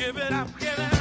give it up, give it up.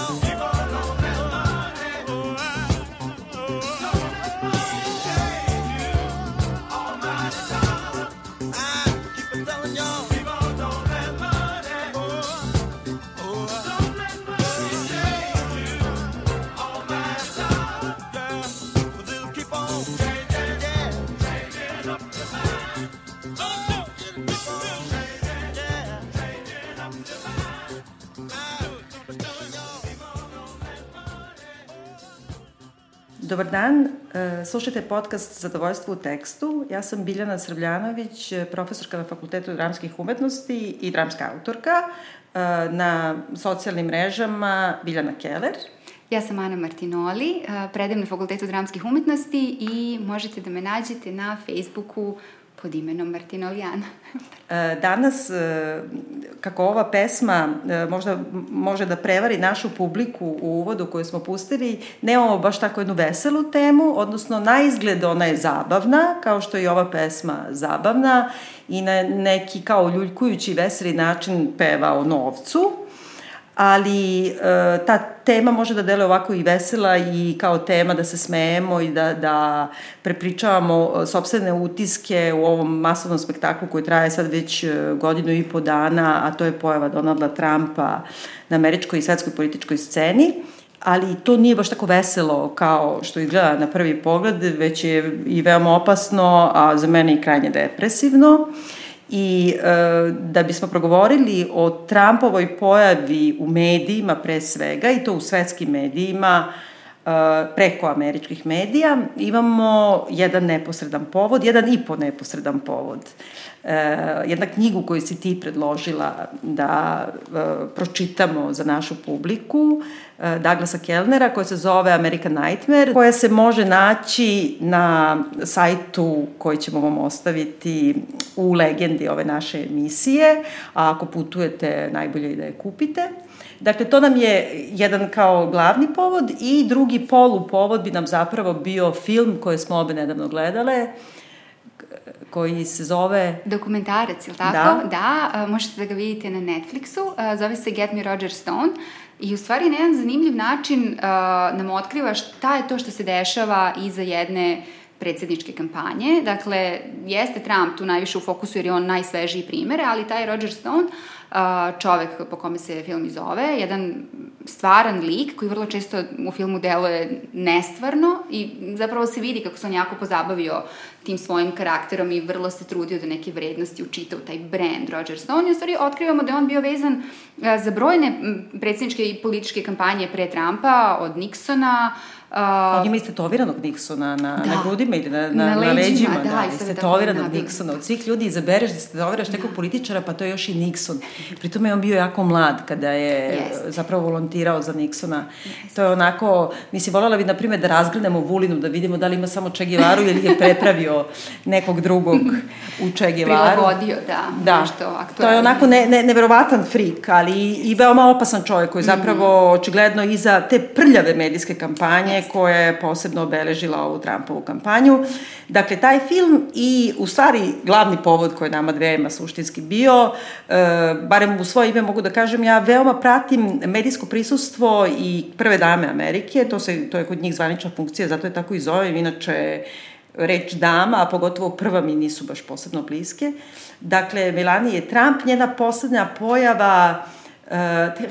Oh. Dobar dan, e, slušajte podcast Zadovoljstvo u tekstu. Ja sam Biljana Srbljanović, profesorka na Fakultetu dramskih umetnosti i dramska autorka. E, na socijalnim mrežama Biljana Keller. Ja sam Ana Martinoli, e, predajem na Fakultetu dramskih umetnosti i možete da me nađete na Facebooku pod imenom Martinolijana. E, danas, e, kako ova pesma e, možda može da prevari našu publiku u uvodu koju smo pustili, nemamo baš tako jednu veselu temu, odnosno na izgled ona je zabavna, kao što je i ova pesma zabavna i na neki kao ljuljkujući veseli način peva o novcu, ali e, ta tema može da dele ovako i vesela i kao tema da se smejemo i da, da prepričavamo e, sobstvene utiske u ovom masovnom spektaklu koji traje sad već e, godinu i po dana, a to je pojava Donalda Trumpa na američkoj i svetskoj političkoj sceni ali to nije baš tako veselo kao što izgleda na prvi pogled, već je i veoma opasno, a za mene i krajnje depresivno. Uh, I e, da bismo progovorili o Trumpovoj pojavi u medijima pre svega, i to u svetskim medijima, e, preko američkih medija, imamo jedan neposredan povod, jedan i po neposredan povod. E, jedna knjigu koju si ti predložila da e, pročitamo za našu publiku, e, Douglasa Kellnera, koja se zove American Nightmare, koja se može naći na sajtu koji ćemo vam ostaviti u legendi ove naše emisije, a ako putujete, najbolje i da je kupite. Dakle, to nam je jedan kao glavni povod i drugi polu povod bi nam zapravo bio film koji smo obe nedavno gledale, koji se zove... Dokumentarac, ili tako? Da. Da, možete da ga vidite na Netflixu. Zove se Get Me Roger Stone. I u stvari na jedan zanimljiv način uh, nam otkriva šta je to što se dešava iza jedne predsedničke kampanje. Dakle, jeste Trump tu najviše u fokusu jer je on najsvežiji primer, ali taj Roger Stone uh, čovek po kome se film i zove, jedan stvaran lik koji vrlo često u filmu deluje nestvarno i zapravo se vidi kako se on jako pozabavio tim svojim karakterom i vrlo se trudio da neke vrednosti učita u taj brand Roger Stone i u stvari otkrivamo da je on bio vezan za brojne predsjedničke i političke kampanje pre Trumpa, od Nixona, uh, Uh, On ima istetoviranog Nixona na, da. na grudima ili na, na, na, leđima, na leđima. Da, da istetoviranog Nixona. Od svih ljudi izabereš da istetoviraš nekog da. političara, pa to je još i Nixon. Pritom je on bio jako mlad kada je Jest. zapravo volontirao za Nixona. Jest. To je onako, mislim, voljela bi, na primjer, da razgledamo Vulinu, da vidimo da li ima samo Che Guevaru ili je prepravio nekog drugog u Che Guevaru. Prilagodio, da. Da, aktualno. to je onako ne, ne, neverovatan frik, ali i, i veoma opasan čovjek koji zapravo mm. očigledno iza te prljave medijske kampanje koja je posebno obeležila ovu Trumpovu kampanju. Dakle, taj film i u stvari glavni povod koji je nama dvema suštinski bio, e, barem u svoje ime mogu da kažem, ja veoma pratim medijsko prisustvo i prve dame Amerike, to, se, to je kod njih zvanična funkcija, zato je tako i zovem, inače reč dama, a pogotovo prva mi nisu baš posebno bliske. Dakle, Melania Trump, njena poslednja pojava Uh,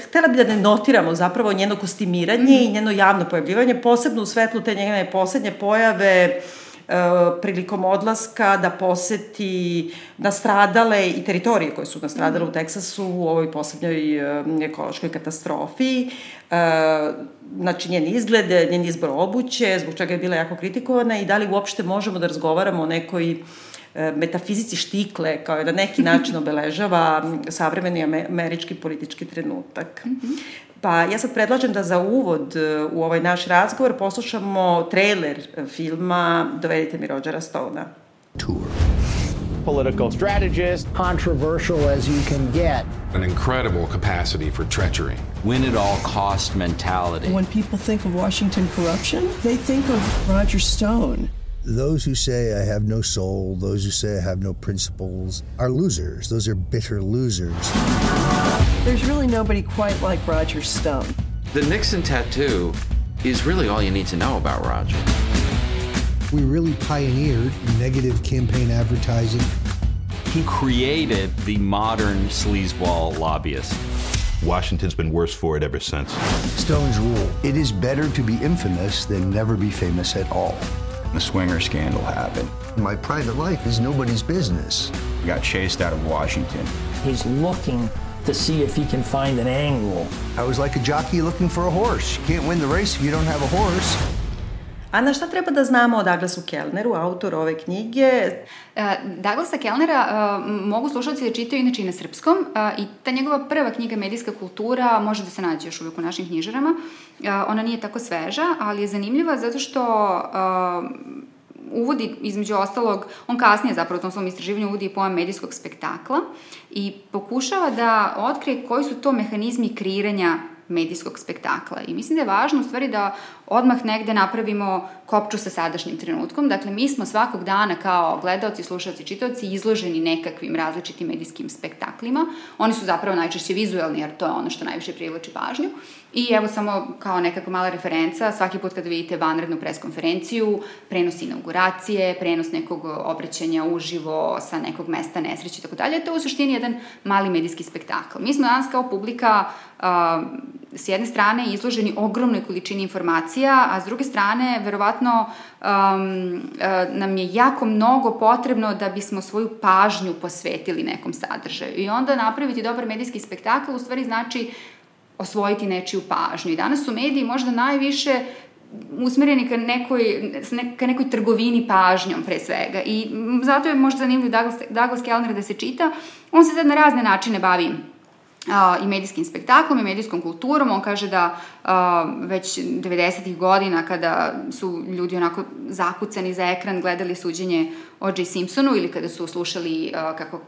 htela bi da ne notiramo zapravo njeno kostimiranje mm -hmm. i njeno javno pojavljivanje, posebno u svetlu te njene poslednje pojave prilikom odlaska da poseti nastradale i teritorije koje su nastradale mm. u Teksasu u ovoj poslednjoj ekološkoj katastrofi. Znači, njen izgled, njen izbor obuće, zbog čega je bila jako kritikovana i da li uopšte možemo da razgovaramo o nekoj metafizici štikle, kao je da neki način obeležava savremeni američki politički trenutak. Mm -hmm. Pa ja sad predlažem da za uvod e, u ovaj naš razgovor poslušamo trailer e, filma Dovedite mi Rodgera Stona. Tour. Political strategist. Controversial as you can get. An incredible capacity for treachery. Win at all cost mentality. When people think of Washington corruption, they think of Roger Stone. Those who say I have no soul, those who say I have no principles, are losers. Those are bitter losers. There's really nobody quite like Roger Stone. The Nixon tattoo is really all you need to know about Roger. We really pioneered negative campaign advertising. He created the modern sleazeball lobbyist. Washington's been worse for it ever since. Stone's rule it is better to be infamous than never be famous at all. The swinger scandal happened. My private life is nobody's business. I got chased out of Washington. He's looking to see if he can find an angle. I was like a jockey looking for a horse. You can't win the race if you don't have a horse. Ana, šta treba da znamo o Douglasu Kellneru, autoru ove knjige? Uh, Douglasa Kellnera uh, mogu slušalci da čitaju inače i na srpskom uh, i ta njegova prva knjiga Medijska kultura može da se nađe još uvijek u našim knjižarama. Ona nije tako sveža, ali je zanimljiva zato što uvodi između ostalog, on kasnije zapravo u tom svom istraživanju uvodi i pojam medijskog spektakla i pokušava da otkrije koji su to mehanizmi kreiranja medijskog spektakla. I mislim da je važno u stvari da odmah negde napravimo kopču sa sadašnjim trenutkom. Dakle, mi smo svakog dana kao gledalci, slušalci, čitaoci izloženi nekakvim različitim medijskim spektaklima. Oni su zapravo najčešće vizuelni, jer to je ono što najviše privlači pažnju. I evo samo kao nekakva mala referenca, svaki put kada vidite vanrednu preskonferenciju, prenos inauguracije, prenos nekog obraćanja uživo sa nekog mesta nesreće i tako dalje, to je u suštini jedan mali medijski spektakl. Mi smo danas kao publika uh, s jedne strane izloženi ogromnoj količini informacija, a s druge strane, verovatno, um, uh, nam je jako mnogo potrebno da bismo svoju pažnju posvetili nekom sadržaju. I onda napraviti dobar medijski spektakl u stvari znači osvojiti nečiju pažnju. I danas su mediji možda najviše usmereni ka nekoj, ka nekoj trgovini pažnjom pre svega. I zato je možda zanimljiv Douglas, Douglas Kellner da se čita. On se sad na razne načine bavi i medijskim spektaklom i medijskom kulturom. On kaže da već 90. godina kada su ljudi onako zakucani za ekran gledali suđenje O.J. Simpsonu ili kada su slušali a, kako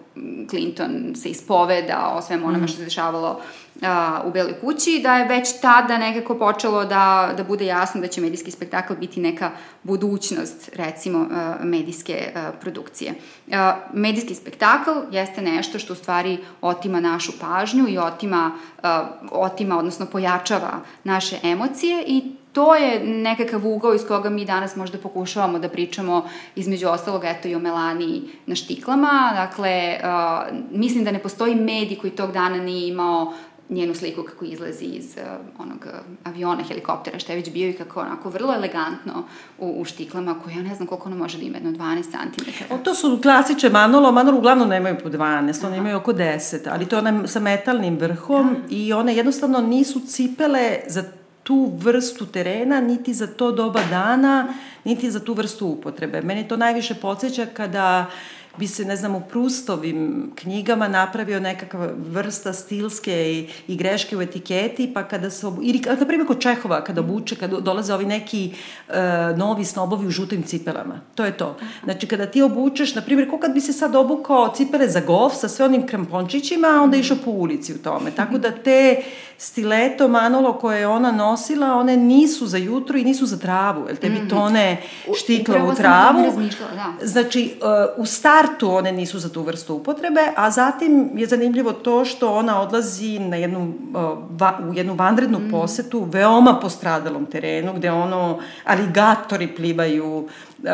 Clinton se ispoveda o svemu onome mm. što se dešavalo a, u Beloj kući, da je već tada nekako počelo da, da bude jasno da će medijski spektakl biti neka budućnost, recimo, a, medijske a, produkcije. A, medijski spektakl jeste nešto što u stvari otima našu pažnju i otima, a, otima, odnosno pojačava naše emocije i to je nekakav ugao iz koga mi danas možda pokušavamo da pričamo između ostalog eto i o Melaniji na štiklama. Dakle, uh, mislim da ne postoji medij koji tog dana nije imao njenu sliku kako izlazi iz uh, onog aviona, helikoptera, što je već bio i kako onako vrlo elegantno u, u štiklama, koje ja ne znam koliko ono može da ima, jedno 12 cm. O, to su klasiče Manolo, Manolo uglavnom nemaju po 12, one imaju oko 10, ali to one sa metalnim vrhom da. i one jednostavno nisu cipele za tu vrstu terena, niti za to doba dana, niti za tu vrstu upotrebe. Meni to najviše podsjeća kada uh, bi se, ne znam, u Prustovim knjigama napravio nekakva vrsta stilske i, i greške u etiketi, pa kada se, obu, ili, na primjer, kod Čehova, kada obuče, kada dolaze ovi neki uh, novi snobovi u žutim cipelama. To je to. Znači, kada ti obučeš, na primjer, kako kad bi se sad obukao cipele za golf sa sve onim krempončićima, onda išao po ulici u tome. Tako da te stileto manolo koje je ona nosila, one nisu za jutro i nisu za travu, jer tebi mm. tone štikle u travu. Da. Znači, uh, u startu one nisu za tu vrstu upotrebe, a zatim je zanimljivo to što ona odlazi na jednu, uh, va, u jednu vanrednu mm. posetu veoma postradalom terenu, gde ono aligatori plivaju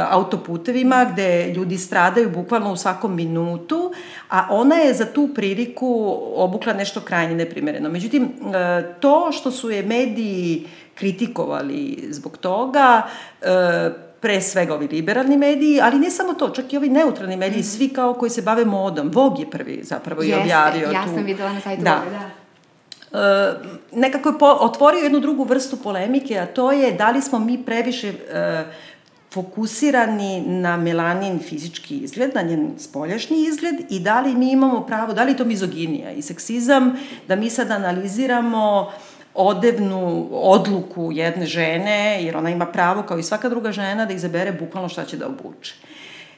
autoputevima gde ljudi stradaju bukvalno u svakom minutu, a ona je za tu priliku obukla nešto krajnje neprimereno. Međutim, e, to što su je mediji kritikovali zbog toga, e, pre svega ovi liberalni mediji, ali ne samo to, čak i ovi neutralni mediji, mm. svi kao koji se bave modom. Vogue je prvi zapravo Jeste, i objavio ja tu. ja sam videla na sajtu da. Vogue, da. Uh, nekako je po, otvorio jednu drugu vrstu polemike, a to je da li smo mi previše uh, fokusirani na melanin fizički izgled, na njen spoljašnji izgled i da li mi imamo pravo, da li to mizoginija i seksizam, da mi sad analiziramo odevnu odluku jedne žene, jer ona ima pravo kao i svaka druga žena da izabere bukvalno šta će da obuče.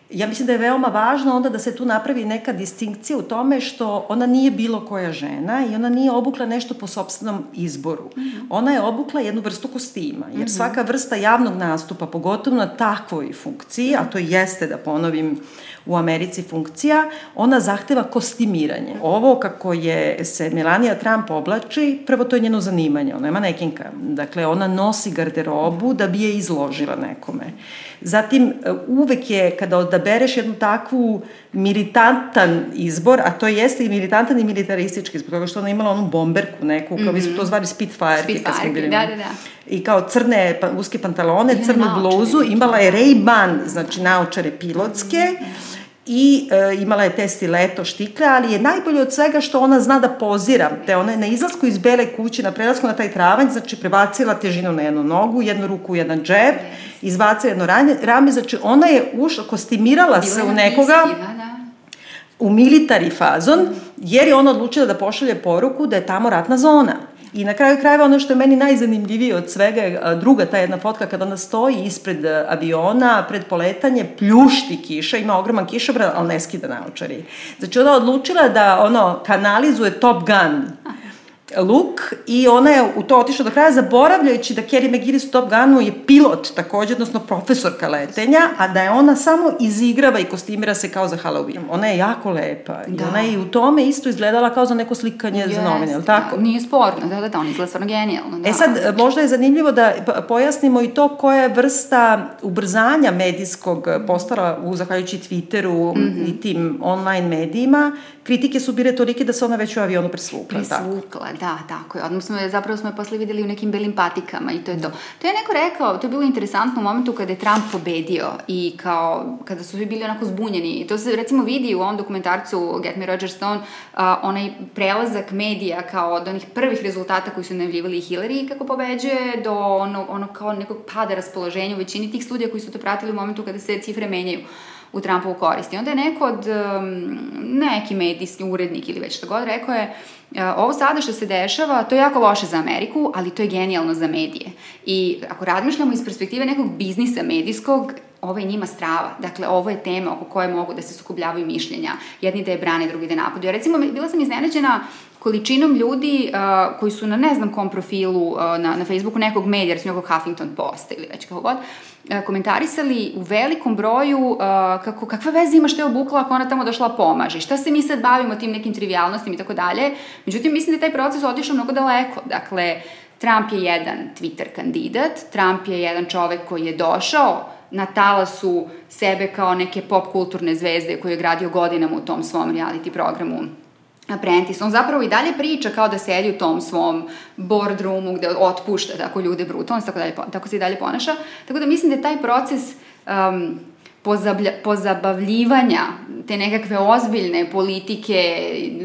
Ja mislim da je veoma važno onda da se tu napravi neka distinkcija u tome što ona nije bilo koja žena i ona nije obukla nešto po sobstvenom izboru. Mm -hmm. Ona je obukla jednu vrstu kostima, jer mm -hmm. svaka vrsta javnog nastupa, pogotovo na takvoj funkciji, a to jeste da ponovim u Americi funkcija, ona zahteva kostimiranje. Ovo kako je se Melania Trump oblači, prvo to je njeno zanimanje, ona je manekinka. Dakle, ona nosi garderobu da bi je izložila nekome. Zatim, uvek je, kada odabereš jednu takvu militantan izbor, a to jeste i militantan i militaristički, zbog toga što ona imala onu bomberku neku, kao mm -hmm. vi to zvali Spitfire. Spitfire, da, da, da. I kao crne pa, uske pantalone, crnu bluzu, imala je Ray-Ban, znači naočare pilotske, mm -hmm i e, imala je te stileto štikle, ali je najbolje od svega što ona zna da pozira, te ona je na izlasku iz bele kuće, na prelasku na taj travanj, znači prebacila težinu na jednu nogu, jednu ruku, jedan džep, izbacila jedno rame, rame znači ona je ušla, kostimirala se u nekoga, da, da. u militari fazon, jer je ona odlučila da pošalje poruku da je tamo ratna zona. I na kraju krajeva ono što je meni najzanimljivije od svega je druga ta jedna fotka kada ona stoji ispred aviona, pred poletanje, pljušti kiša, ima ogroman kišobran, ali ne skida naočari. Znači ona odlučila da ono kanalizuje Top Gun luk i ona je u to otišla do kraja zaboravljajući da Kerry McGillis u Top Gunu je pilot takođe, odnosno profesorka letenja, a da je ona samo izigrava i kostimira se kao za Halloween. Ona je jako lepa i da. ona je u tome isto izgledala kao za neko slikanje yes, za novine, je li tako? Da, nije sporno, da, da, da, on izgleda stvarno genijalno. Da. E sad, možda je zanimljivo da pojasnimo i to koja je vrsta ubrzanja medijskog postara u zahvaljujući Twitteru mm -hmm. i tim online medijima, kritike su bile tolike da se ona već u avionu presvukla. Presvukla. Da, tako je. Je, zapravo smo je posle videli u nekim belim patikama i to je to. To je neko rekao, to je bilo interesantno u momentu kada je Trump pobedio i kao, kada su svi bili onako zbunjeni. I to se recimo vidi u ovom dokumentarcu Get Me Roger Stone, uh, onaj prelazak medija kao od onih prvih rezultata koji su najavljivali Hillary kako pobeđuje do ono, ono kao nekog pada raspoloženja u većini tih studija koji su to pratili u momentu kada se cifre menjaju u Trumpovu koristi. Onda je neko od, um, neki medijski urednik ili već što god rekao je, uh, ovo sada što se dešava, to je jako loše za Ameriku, ali to je genijalno za medije. I ako razmišljamo iz perspektive nekog biznisa medijskog, ovo je njima strava. Dakle, ovo je tema oko koje mogu da se sukobljavaju mišljenja. Jedni da je brane, drugi da je napadu. Ja recimo, bila sam iznenađena količinom ljudi uh, koji su na ne znam kom profilu uh, na, na Facebooku nekog medija, recimo nekog Huffington Posta ili već kako god, uh, komentarisali u velikom broju uh, kako, kakva veza ima što je obukla ako ona tamo došla pomaže, šta se mi sad bavimo tim nekim trivialnostima i tako dalje. Međutim, mislim da je taj proces otišao mnogo daleko. Dakle, Trump je jedan Twitter kandidat, Trump je jedan čovek koji je došao na talasu sebe kao neke pop kulturne zvezde koje je gradio godinama u tom svom reality programu Apprentice, on zapravo i dalje priča kao da sedi u tom svom boardroomu gde otpušta tako ljude brutalno, tako, dalje, tako se i dalje ponaša. Tako da mislim da je taj proces um, pozabavlja, pozabavljivanja te nekakve ozbiljne politike,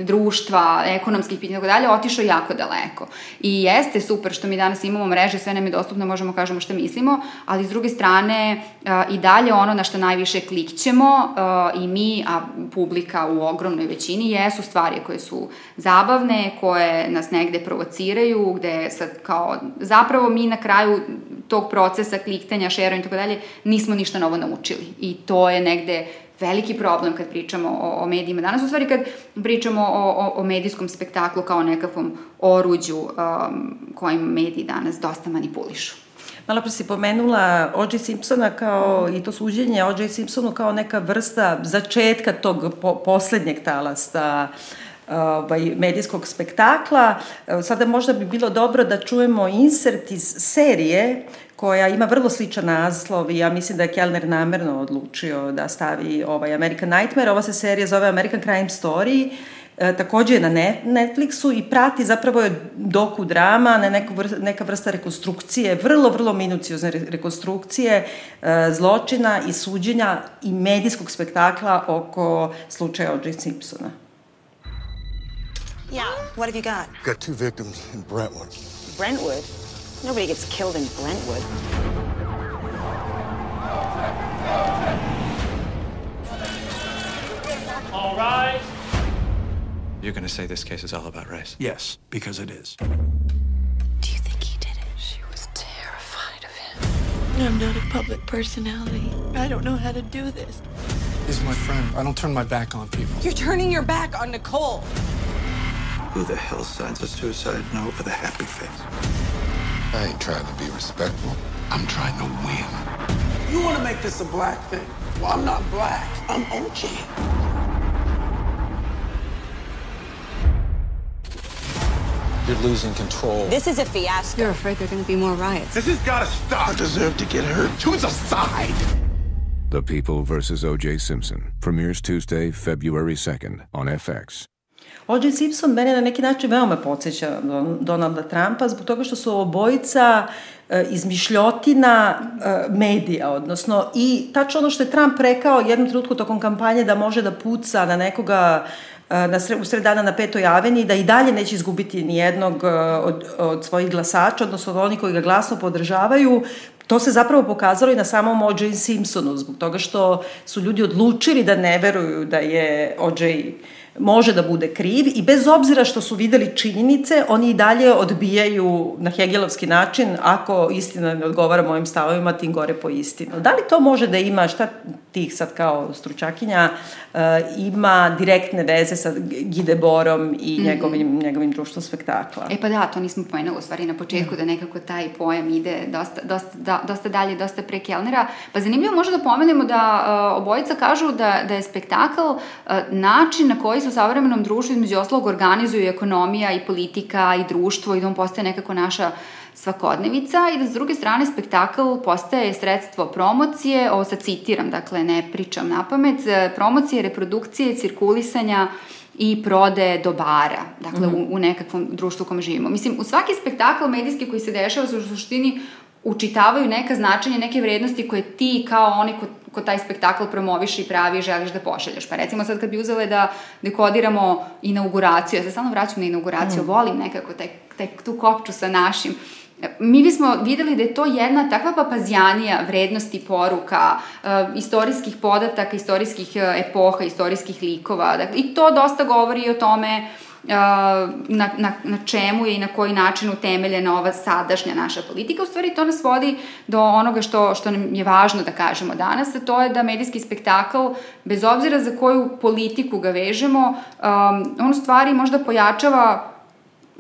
društva, ekonomskih pitanja i tako dalje, otišao jako daleko. I jeste super što mi danas imamo mreže, sve nam je dostupno, možemo kažemo šta mislimo, ali s druge strane a, i dalje ono na što najviše klikćemo a, i mi, a publika u ogromnoj većini, jesu stvari koje su zabavne, koje nas negde provociraju, gde sad kao, zapravo mi na kraju tog procesa kliktanja, šerovanja i tako dalje, nismo ništa novo naučili. I to je negde veliki problem kad pričamo o, o medijima. Danas u stvari kad pričamo o, o, o medijskom spektaklu kao nekakvom oruđu um, kojim mediji danas dosta manipulišu. Malo pre si pomenula O.J. Simpsona kao, i to suđenje O.J. Simpsonu kao neka vrsta začetka tog po, poslednjeg talasta ovaj, medijskog spektakla. Sada možda bi bilo dobro da čujemo insert iz serije koja ima vrlo sličan naslov i ja mislim da je Kellner namerno odlučio da stavi ovaj American Nightmare. Ova se serija zove American Crime Story e, takođe je na Netflixu i prati zapravo je doku drama, na neku vrsta, neka vrsta rekonstrukcije, vrlo, vrlo minuciozne rekonstrukcije e, zločina i suđenja i medijskog spektakla oko slučaja O.J. Simpsona. Yeah, what have you got? Got two victims in Brentwood. Brentwood? Nobody gets killed in Brentwood. All right. You're going to say this case is all about race? Yes, because it is. Do you think he did it? She was terrified of him. I'm not a public personality. I don't know how to do this. He's my friend. I don't turn my back on people. You're turning your back on Nicole. Who the hell signs a suicide note with a happy face? I ain't trying to be respectful. I'm trying to win. You want to make this a black thing? Well, I'm not black. I'm OG. You're losing control. This is a fiasco. You're afraid there are going to be more riots. This has got to stop. I deserve to get hurt. Choose a side. The People vs. O.J. Simpson premieres Tuesday, February 2nd on FX. O.J. Simpson mene na neki način veoma podsjeća Donalda Trumpa zbog toga što su obojica e, izmišljotina e, medija, odnosno i tačno ono što je Trump rekao jednom trenutku tokom kampanje da može da puca na nekoga na sre, u sred dana na petoj aveni, da i dalje neće izgubiti ni jednog od, od svojih glasača, odnosno od onih koji ga glasno podržavaju, to se zapravo pokazalo i na samom O.J. Simpsonu, zbog toga što su ljudi odlučili da ne veruju da je O.J može da bude kriv i bez obzira što su videli činjenice, oni i dalje odbijaju na Hegelovski način, ako istina ne odgovara mojim stavovima, tim gore po istinu. Da li to može da ima, šta tih sad kao stručakinja, uh, ima direktne veze sa Gideborom i mm -hmm. njegovim, njegovim društvom spektakla? E pa da, to nismo pomenuli u stvari na početku, mm. da nekako taj pojam ide dosta, dosta, da, dosta dalje, dosta pre Kelnera. Pa zanimljivo može da pomenemo da uh, obojica kažu da, da je spektakl uh, način na koji se u savremenom društvu između oslog organizuju ekonomija i politika i društvo i da on postaje nekako naša svakodnevica i da s druge strane spektakl postaje sredstvo promocije, ovo sad citiram, dakle ne pričam na pamet, promocije, reprodukcije, cirkulisanja i prode dobara, dakle mm. u, u nekakvom društvu u kom živimo. Mislim, u svaki spektakl medijski koji se dešava su u suštini učitavaju neka značenja, neke vrednosti koje ti kao oni ko, ko taj spektakl promoviš i pravi i želiš da pošalješ. Pa recimo sad kad bi uzele da dekodiramo inauguraciju, ja se stalno vraćam na inauguraciju, mm. volim nekako taj, taj, tu kopču sa našim, mi bismo videli da je to jedna takva papazjanija vrednosti poruka, uh, istorijskih podataka, istorijskih uh, epoha, istorijskih likova. Dakle, I to dosta govori o tome uh, na, na, na čemu je i na koji način utemeljena ova sadašnja naša politika. U stvari to nas vodi do onoga što, što nam je važno da kažemo danas, a to je da medijski spektakl, bez obzira za koju politiku ga vežemo, um, on u stvari možda pojačava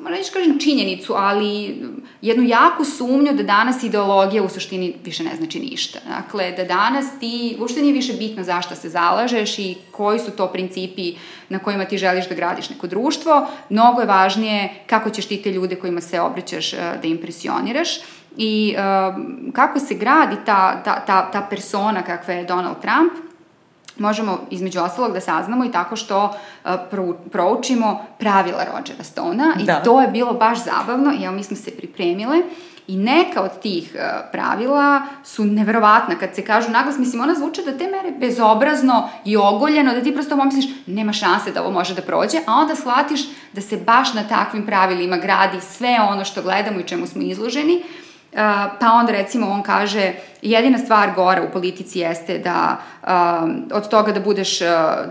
reći kažem činjenicu, ali jednu jaku sumnju da danas ideologija u suštini više ne znači ništa. Dakle, da danas ti, uopšte nije više bitno zašto se zalažeš i koji su to principi na kojima ti želiš da gradiš neko društvo. Mnogo je važnije kako ćeš ti te ljude kojima se obraćaš eh, da impresioniraš i um, kako se gradi ta, ta, ta, ta persona kakva je Donald Trump, možemo između ostalog da saznamo i tako što uh, proučimo pravila Rogera Stona i da. to je bilo baš zabavno i evo mi smo se pripremile I neka od tih uh, pravila su neverovatna kad se kažu naglas, mislim, ona zvuče da te mere bezobrazno i ogoljeno, da ti prosto pomisliš nema šanse da ovo može da prođe, a onda shvatiš da se baš na takvim pravilima gradi sve ono što gledamo i čemu smo izloženi pa onda recimo on kaže jedina stvar gora u politici jeste da od toga da budeš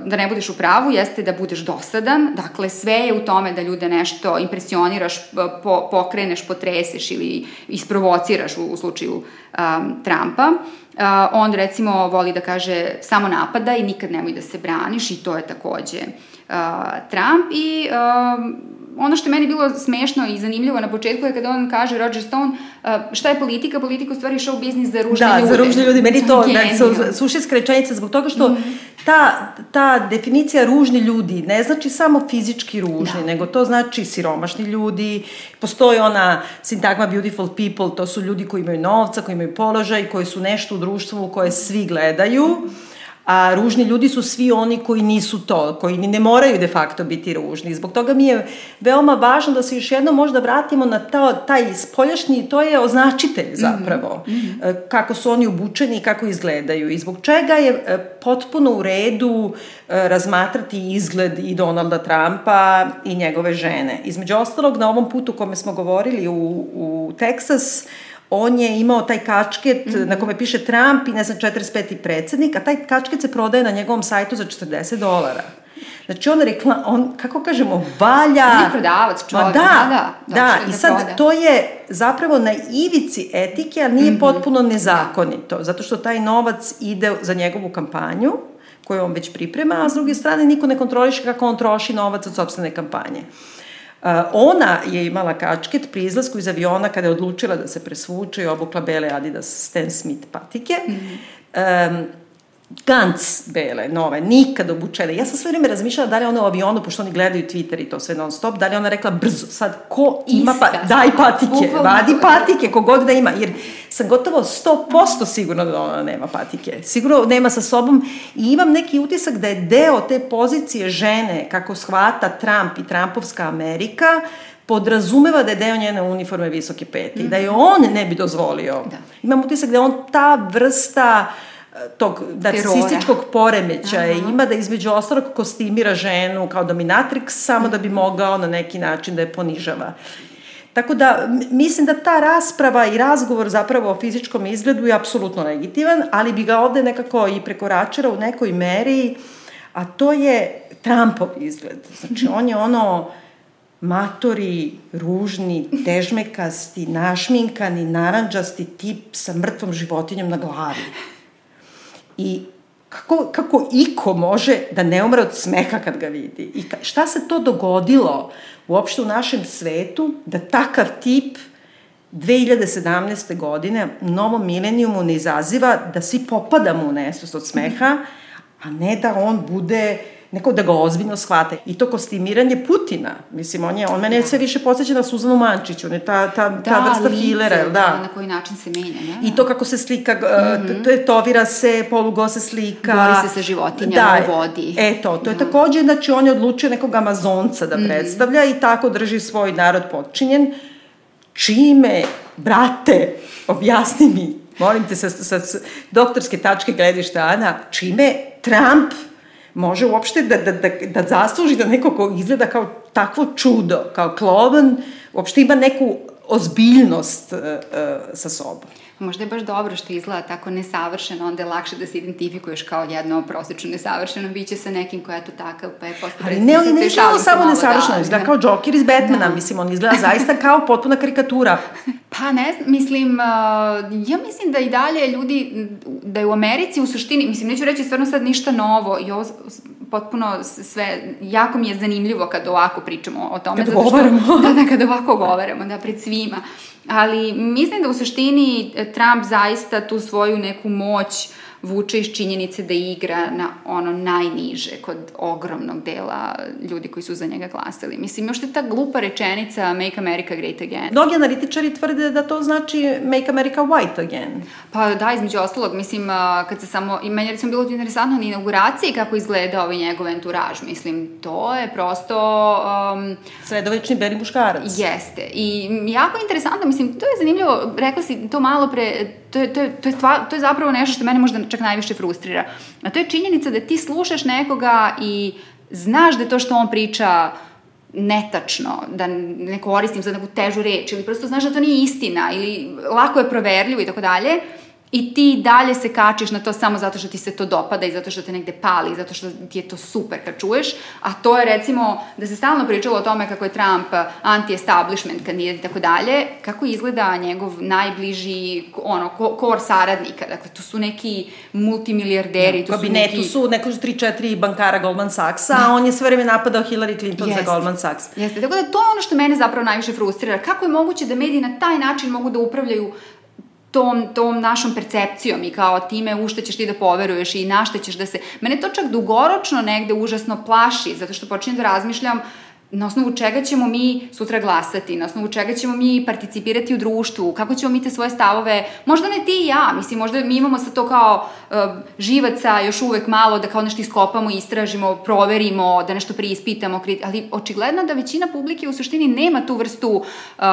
da ne budeš u pravu jeste da budeš dosadan. Dakle sve je u tome da ljude nešto impresioniraš po, pokreneš potreseš ili isprovociraš u, u slučaju um, Trumpa. Uh, on recimo voli da kaže samo napada i nikad nemoj da se braniš. I to je takođe uh, Trump i ono što je meni bilo smešno i zanimljivo na početku je kada on kaže Roger Stone šta je politika, politika u stvari show biznis za ružne da, ljude. Da, za ružne ljude, meni to da, su, sušinska rečenica zbog toga što mm. ta, ta definicija ružni ljudi ne znači samo fizički ružni, da. nego to znači siromašni ljudi, postoji ona sintagma beautiful people, to su ljudi koji imaju novca, koji imaju položaj, koji su nešto u društvu koje svi gledaju, mm a ružni ljudi su svi oni koji nisu to, koji ne moraju de facto biti ružni. Zbog toga mi je veoma važno da se još jednom možda vratimo na ta, taj spoljašnji, to je označitelj zapravo, mm -hmm. kako su oni obučeni i kako izgledaju i zbog čega je e, potpuno u redu e, razmatrati izgled i Donalda Trumpa i njegove žene. Između ostalog, na ovom putu kome smo govorili u, u Teksas, on je imao taj kačket mm -hmm. na kome piše Trump i ne znam 45. predsednik, a taj kačket se prodaje na njegovom sajtu za 40 dolara. Znači on rekla, on, kako kažemo, valja... On je prodavac čovjek. Da, da, da, da, i sad proda. to je zapravo na ivici etike, ali nije mm -hmm. potpuno nezakonito, zato što taj novac ide za njegovu kampanju, koju on već priprema, a s druge strane niko ne kontroliše kako on troši novac od sobstvene kampanje. Uh, Uh, ona je imala kačket pri izlasku iz aviona kada je odlučila da se presvuče i obukla bele Adidas Stan Smith patike. Mm -hmm. um, Gantz bele, nove, nikad obučene. Ja sam sve vreme razmišljala da li ona u avionu, pošto oni gledaju Twitter i to sve non stop, da li ona rekla brzo, sad ko ima, pa, daj patike, vadi patike, kogod da ima, jer sam gotovo 100% sigurna da ona nema patike. Sigurno nema sa sobom i imam neki utisak da je deo te pozicije žene, kako shvata Trump i Trumpovska Amerika, podrazumeva da je deo njene uniforme visoke pete mm -hmm. da je on ne bi dozvolio. Da. Imam utisak da je on ta vrsta uh, tog narcisističkog poremećaja Aha. ima da između ostalog kostimira ženu kao dominatrix samo da bi mogao na neki način da je ponižava. Tako da, mislim da ta rasprava i razgovor zapravo o fizičkom izgledu je apsolutno legitiman, ali bi ga ovde nekako i prekoračila u nekoj meri, a to je Trumpov izgled. Znači, on je ono matori, ružni, težmekasti, našminkani, naranđasti tip sa mrtvom životinjom na glavi. I kako, kako iko može da ne umre od smeha kad ga vidi? I šta se to dogodilo uopšte u našem svetu da takav tip 2017. godine novom milenijumu ne izaziva da svi popadamo u nesvest od smeha, a ne da on bude neko da ga ozbiljno shvate. I to kostimiranje Putina, mislim, on, je, on mene da. sve više podsjeća na Suzanu Mančić, on je ta, ta, da, ta vrsta lice, filera, da, da, na koji način se menja, ne? I to kako se slika, mm -hmm. tetovira se, polugo se slika. Bori se sa životinjama da, u vodi. E to, to je da. takođe, znači on je odlučio nekog Amazonca da mm -hmm. predstavlja i tako drži svoj narod podčinjen. Čime, brate, objasni mi, molim te sa, sa, sa doktorske tačke gledišta, Ana, čime Trump može uopšte da, da, da, da zasluži da neko ko izgleda kao takvo čudo, kao klovan, uopšte ima neku ozbiljnost uh, uh, sa sobom. Možda je baš dobro što izgleda tako nesavršeno, onda je lakše da se identifikuješ kao jedno prosječno nesavršeno biće sa nekim koja je to takav, pa je posle Ali ne, ali ne izgleda samo nesavršeno, da, izgleda kao Joker iz Batmana, da. mislim, on izgleda zaista kao potpuna karikatura. Pa ne znam, mislim, uh, ja mislim da i dalje ljudi, da je u Americi u suštini, mislim, neću reći stvarno sad ništa novo i ovo potpuno sve, jako mi je zanimljivo kad ovako pričamo o tome. Kad govorimo. Da, da, kad ovako govorimo, da, pred svima. Ali mislim da u suštini Trump zaista tu svoju neku moć uh, vuče iz činjenice da igra na ono najniže kod ogromnog dela ljudi koji su za njega glasali. Mislim, još je ta glupa rečenica Make America Great Again. Mnogi analitičari tvrde da to znači Make America White Again. Pa da, između ostalog, mislim, kad se samo, i meni recimo bilo interesantno na inauguraciji kako izgleda ovaj njegov enturaž, mislim, to je prosto... Um, Sredovečni beli muškarac. Jeste. I jako interesantno, mislim, to je zanimljivo, rekla si to malo pre, to je, to je, to je, tva, to je zapravo nešto što mene možda čak najviše frustrira. A to je činjenica da ti slušaš nekoga i znaš da to što on priča netačno, da ne koristim za neku težu reč ili prosto znaš da to nije istina ili lako je proverljivo i tako dalje, I ti dalje se kačiš na to samo zato što ti se to dopada i zato što te negde pali, zato što ti je to super kad čuješ, a to je recimo da se stalno pričalo o tome kako je Trump anti-establishment kandidat i tako dalje, kako izgleda njegov najbliži ono, kor saradnika, dakle to su neki multimilijarderi, to su neki... Tu su neko 3-4 bankara Goldman Sachsa, da. a on je sve vreme napadao Hillary Clinton Jeste. za Goldman Sachs. Jeste, tako da to je ono što mene zapravo najviše frustrira. Kako je moguće da mediji na taj način mogu da upravljaju tom, tom našom percepcijom i kao time u šta ćeš ti da poveruješ i na šta ćeš da se... Mene to čak dugoročno negde užasno plaši, zato što počinjem da razmišljam na osnovu čega ćemo mi sutra glasati, na osnovu čega ćemo mi participirati u društvu, kako ćemo mi te svoje stavove, možda ne ti i ja, mislim, možda mi imamo sa to kao uh, živaca još uvek malo da kao nešto iskopamo, istražimo, proverimo, da nešto preispitamo, ali očigledno da većina publike u suštini nema tu vrstu uh,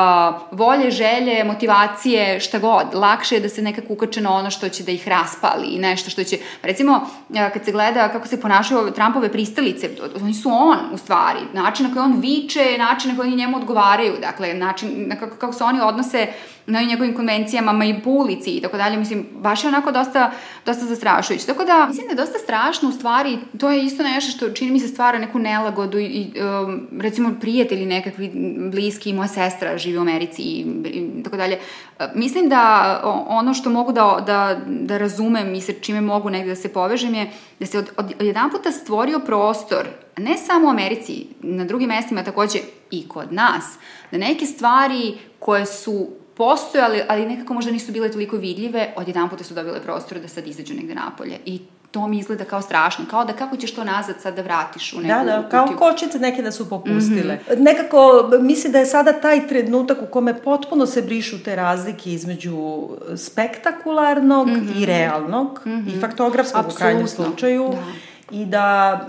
volje, želje, motivacije, šta god. Lakše je da se nekako ukače na ono što će da ih raspali i nešto što će, recimo, uh, kad se gleda kako se ponašaju Trumpove pristalice, oni su on, u stvari, način na koji on viče, način na koji njemu odgovaraju, dakle, način na kako, kako se oni odnose na njegovim konvencijama, ma i po ulici i tako dalje, mislim, baš je onako dosta, dosta zastrašujuće. Tako da, mislim da je dosta strašno u stvari, to je isto nešto što čini mi se stvara neku nelagodu i, um, recimo, prijatelji nekakvi bliski, moja sestra živi u Americi i, i tako dalje. Mislim da ono što mogu da, da, da razumem i sa čime mogu negde da se povežem je da se od, od, od jedan puta stvorio prostor, ne samo u Americi, na drugim mestima takođe i kod nas, da neke stvari koje su postojale, ali nekako možda nisu bile toliko vidljive, odjedan puta su dobile prostor da sad izađu negde napolje. I to mi izgleda kao strašno, kao da kako ćeš to nazad sad da vratiš u neku Da, da, kao kutiju. kočice neke da su popustile. Mm -hmm. Nekako, mislim da je sada taj trenutak u kome potpuno se brišu te razlike između spektakularnog mm -hmm. i realnog mm -hmm. i faktografskog Absolutno. u krajnjem slučaju. Da. I da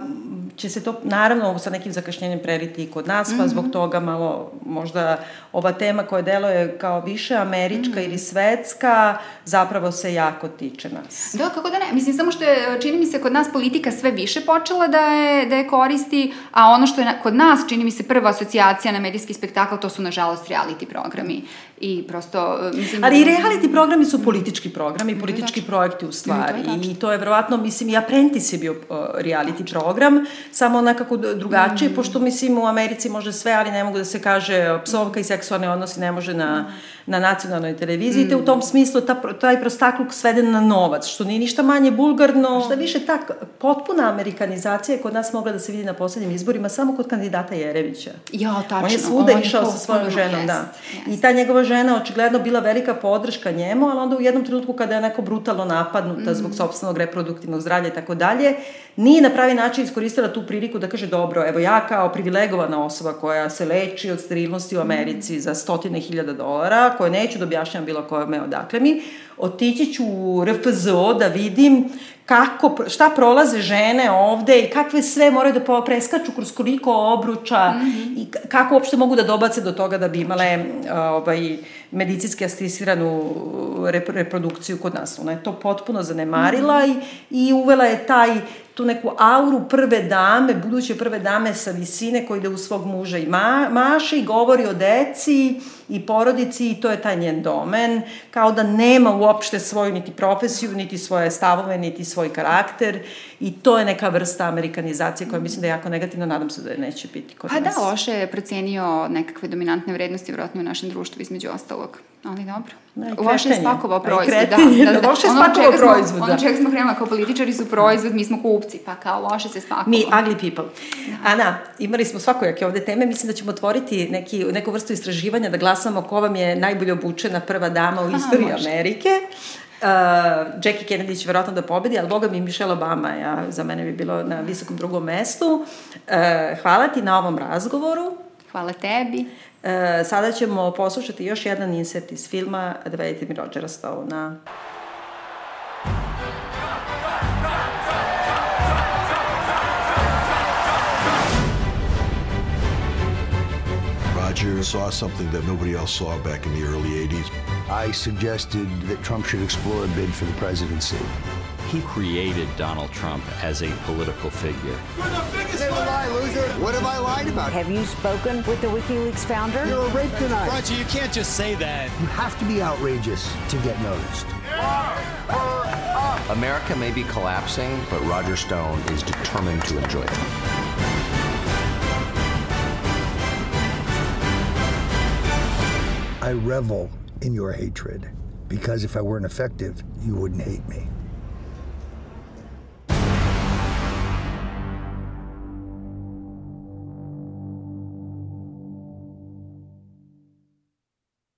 će se to naravno sa nekim zakašnjenjem preliti i kod nas, pa mm -hmm. zbog toga malo možda ova tema koja deluje kao više američka mm ili svetska zapravo se jako tiče nas. Da, kako da ne? Mislim, samo što je, čini mi se, kod nas politika sve više počela da je, da je koristi, a ono što je na, kod nas, čini mi se, prva asocijacija na medijski spektakl, to su, nažalost, reality programi. I prosto, mislim... Ali i reality programi su politički programi, politički projekti u stvari. To I to je verovatno, mislim, i Apprentice je bio uh, reality program, samo nekako drugačije, mm. pošto mislim u Americi može sve, ali ne mogu da se kaže psovka i seksualne odnosi ne može na, na nacionalnoj televiziji, mm. te u tom smislu ta, taj prostakluk sveden na novac, što nije ništa manje bulgarno, šta više ta potpuna amerikanizacija je kod nas mogla da se vidi na poslednjim izborima samo kod kandidata Jerevića. Ja, tačno. On je svuda on išao sa svojom ženom, jest, da. Jest. I ta njegova žena očigledno bila velika podrška njemu, ali onda u jednom trenutku kada je neko brutalno napadnuta mm. zbog sobstvenog reproduktivnog zdravlja i tako dalje, nije na pravi način iskoristila tu priliku da kaže dobro, evo ja kao privilegovana osoba koja se leči od sterilnosti u Americi za stotine hiljada dolara, koje neću da objašnjam bilo kome odakle mi, otići ću u RFZO da vidim kako, šta prolaze žene ovde i kakve sve moraju da preskaču kroz koliko obruča mm -hmm. i kako uopšte mogu da dobace do toga da bi imale ovaj, medicinski asistiranu reprodukciju kod nas. Ona je to potpuno zanemarila mm -hmm. i, i uvela je taj tu neku auru prve dame, buduće prve dame sa visine koji ide u svog muža i ma, maše i govori o deci i porodici i to je taj njen domen, kao da nema uopšte svoju niti profesiju, niti svoje stavove, niti svoj karakter i to je neka vrsta amerikanizacije koja mislim da je jako negativno, nadam se da je neće biti kod pa nas. Pa da, Oše je procenio nekakve dominantne vrednosti vjerojatno u našem društvu između ostalog. Ali dobro. Loše je spakovao proizvod. Da, da, da. Loše je spakovao proizvod. Ono čega smo krenula kao političari su proizvod, mi smo kupci, pa kao loše se spakovao. Mi, ugly people. Da. Ana, imali smo svakojake ovde teme, mislim da ćemo otvoriti neki, neku vrstu istraživanja da glasamo ko vam je najbolje obučena prva dama u istoriji Amerike. Uh, Jackie Kennedy će verovatno da pobedi, ali boga mi Michelle Obama, ja, za mene bi bilo na visokom drugom mestu. Uh, hvala ti na ovom razgovoru. Hvala tebi. E, sada ćemo poslušati još jedan insert iz filma Dovedite mi Rodgera Stone-a. Roger saw something that nobody else saw back in the early 80s. I suggested that Trump should explore a bid for the presidency. He created Donald Trump as a political figure. You're the biggest lie, loser. What have I lied about? Have you spoken with the WikiLeaks founder? You're a rape denier. Roger, you can't just say that. You have to be outrageous to get noticed. America may be collapsing, but Roger Stone is determined to enjoy it. I revel in your hatred because if I weren't effective, you wouldn't hate me.